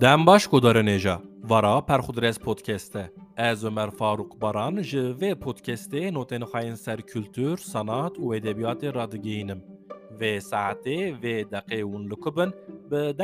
Dem baş godarenêja Vara Perxudres podcast'e Ez Ömer Faruk Baran ji vê podcastê notên xayên kültür, sanat û edebiyatê radigihînim. Vê saetê vê deqê hûn li ku bin bi.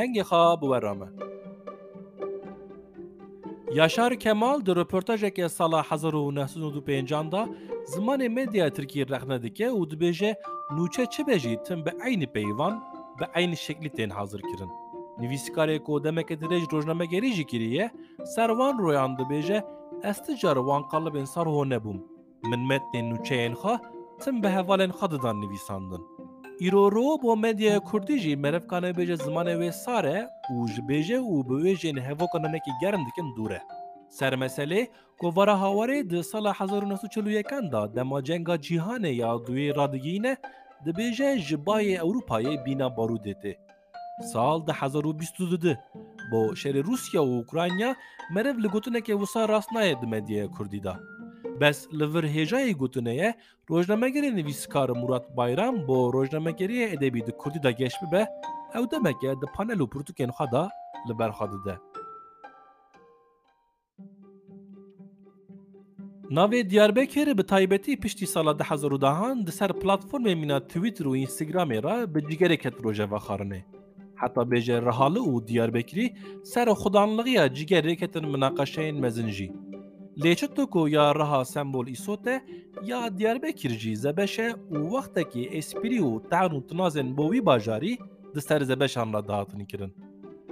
Yaşar Kemal di röportajeke sala 1995 da zimanê medya Tirkiye rexne dike û dibêje nûçe çi bejî tim bi eynî peyvan bi eynî şeklî tên hazir kirin. Nivîskarê ku demeke dirêj rojnamegerî jî kiriye, servan royan dibêje ez ti car wan qalibên sar ho nebûm. Min metnên nûçeyên xwe tim bi hevalên xwe didan nivîsandin. Îroro bo medyaya Kurdî jî merevkane bêje zimanê wê sar e û ji bêje û bi wê jên hevokananekî germ dikin dûr e. Ser meselê kovara hawarê di sala 1941 da dema cenga cîhanê ya duê radigîne dibêje ji bayê Ewropayê bîna barûdê tê. Sal di 2022 bo şerê Rusya û Ukrayna merev li gotinekê wisa rast naye di medyaya Kurdî da. Bes li vir hêjayê gotineye rojnamegerê nivîskar Murat Bayram bo rojnamegeriya edebî di Kurdî da geş bibe ew demeke di panel û pirtûkên xwe da li ber xwe dide. Navê Diyarbekir bi taybetî piştî sala 2010 di ser platformê mîna Twitter û Instagramê ra bi cigerek ket rojeva xarinê. Heta bêje Rihalı û Diyarbekirî ser xudanligiya cigerê ketin minaqeşeyên mezin jî. Lê çi to ku ya riha sembol îsote ya Diyarbekir jî zebeşe û wextekî esprî û tean û tinazên bo wî bajarî di ser zebeşan ra dahatinî kirin.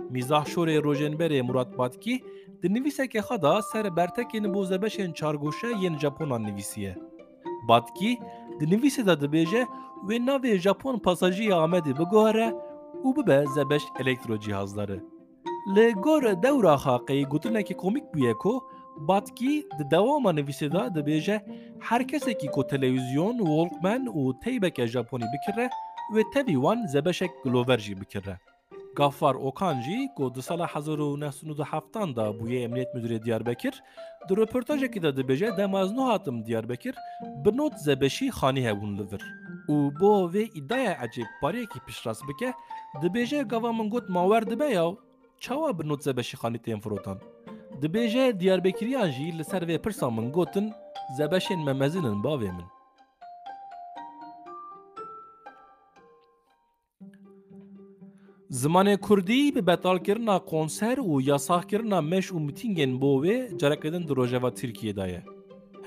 Mîzah şorê rojênberê Murat Batkî di nivîsekê xwe da ser bertekên bo zebeşên çargoşe yên Japonan nivîsiye. Û bibe zebeş elektrocihazları. Li gor dewra xaqeyî gotinekî komîk bûye ku Batkî di dewama nivîsê da dibêje her kesekî ku televîzyon, Walkman û teybeke Japonî bikire wê tevî wan zebeşek gilover jî bikire. Gaffar Okan jî ku di sala 1997 da bûye Emniyet Müdürê Diyarbekir, di röportajekî de dibêje dema ez hatim Diyarbekir bi not zebeşî xanî hebûn li vir. û bo vê îdaya ecêb pariyekî piştrast bike, dibêje gava min got mawer dibe yaw, çawa bi not zebeşî xanî tên firotan. Dibêje Diyarbekiriyan jî li ser vê pirsa min gotin zebeşên me mezinin bavê min. Zimanê Kurdî bi betalkirina konser û yasakirina meş û mitîngên bo wê carekedin di rojeva Tirkiye'da ye.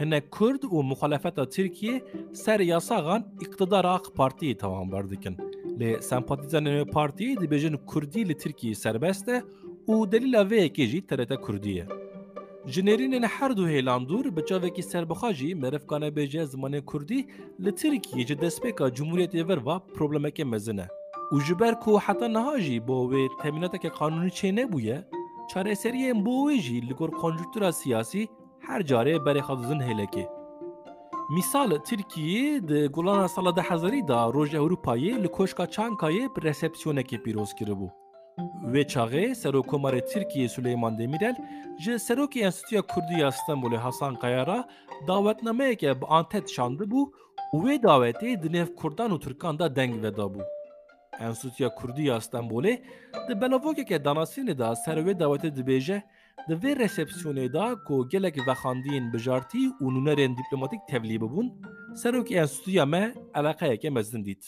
Hinek Kurd û muxalefeta Tirkiye ser yasagan iqtidara AK Partiyê tawanber dikin. Lê sempatîzanên wê partiyê dibêjin Kurdî li Tirkiye serbest e û delîla vê yekê jî TRT Kurdî ye. Ji her du hêlandûr bi çavekî serbixa jî merevkane bêje zimanê Kurdî li Tirkiye ji destpêka Cumhuriyetê ver va problemeke mezin e. ku heta niha jî bo wê temînateke qanûnî çê nebûye, çareseriyên bo wê jî li gor konjûktura siyasî her carê berê xwe dizin hêlekê. Mîsal Tirkiye di gulana sala de hezarî da Roj Ewropayê li koşka Çankayê bi resepsiyonekê pîroz kiribû. Wê çaxê Süleyman Demirel ji Serokê Enstitûya Kurdî ya Hasan Kayara dawetnameyeke bi antet şandî bû û wê dawetê di nêv Kurdan û Türkan da deng vedabû. Enstitûya Kurdî ya Stenbolê di belavokeke danasînê da ser wê dawetê dibêje di vê resepsiyonê da ku gelek vexandiyên bijartî û nûnerên dîplomatîk tevlî bibûn, serokê enstitûya me eleqeyeke mezin dît.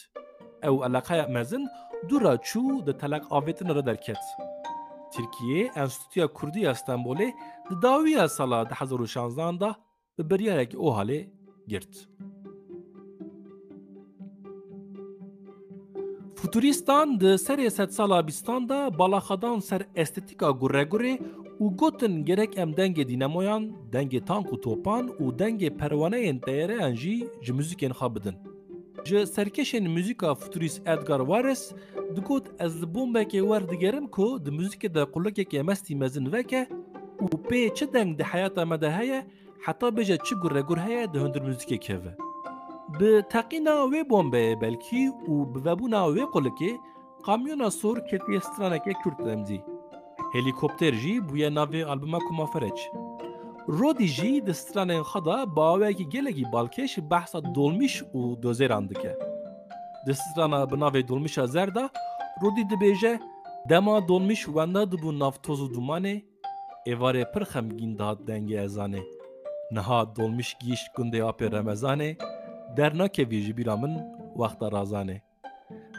Ew eleqeya mezin dûra çû di telek avêtin re derket. Tirkiye Enstitûya Kurdî ya Stenbolê di dawiya sala 2016 da bi biryarekî o halê girt. Futuristan di serê sed sala bîstan da balaxadan ser estetîka guregurê او گوتن گرک ام دنگ دینامویان دنگ تانک و توپان و دنگ پروانه دیره انجی جی موزیکین خابدن جه سرکشن موزیکا فوتوریس ادگار وارس دگوت از بومبکی ور دگرم کو د موزیک د قلکه مستی مزن وکه او پی چه دنگ د حیاتا مده هیه حتی بجه چه گره گره هیه ده هندر موزیک کهوه به تقینا وی بومبه بلکی او به وبونا وی قلکه قامیونا سور کتی استرانکه کرد دمزی Helîkopter jî bûye navê albuma Kumafereç. Rodî jî di stranên xwe da bawekî gelekî balkêş behsa dolmîş û dozêran dike. Di strana bi navê dolmîşa zer da Rodî dibêje Dema dolmuş wenda dibû navtoz û dumanê, êvarê pir xemgîn dihat dengê ezanê. Niha dolmuş gîşt gundê apê remezanê, dernakevî ji bîra min wexta razanê.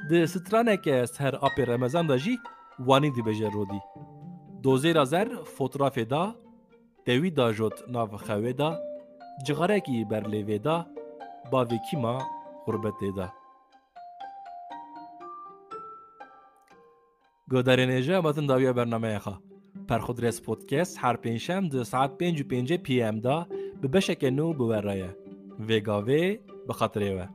Di straneke ser apê remezan de jî wanî dibêje rodî. دوزه را زر فوتراف دا دوی دا جوت ناو خوه دا جغره کی بر لیوه دا باوی کی ما قربت دا. گو نیجه باتن داویا برنامه خا پر خود رس پودکست هر پینشم دو ساعت پینج و پینجه پی ام دا ببشک نو بور رایه وی گاوی بخطره